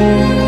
Música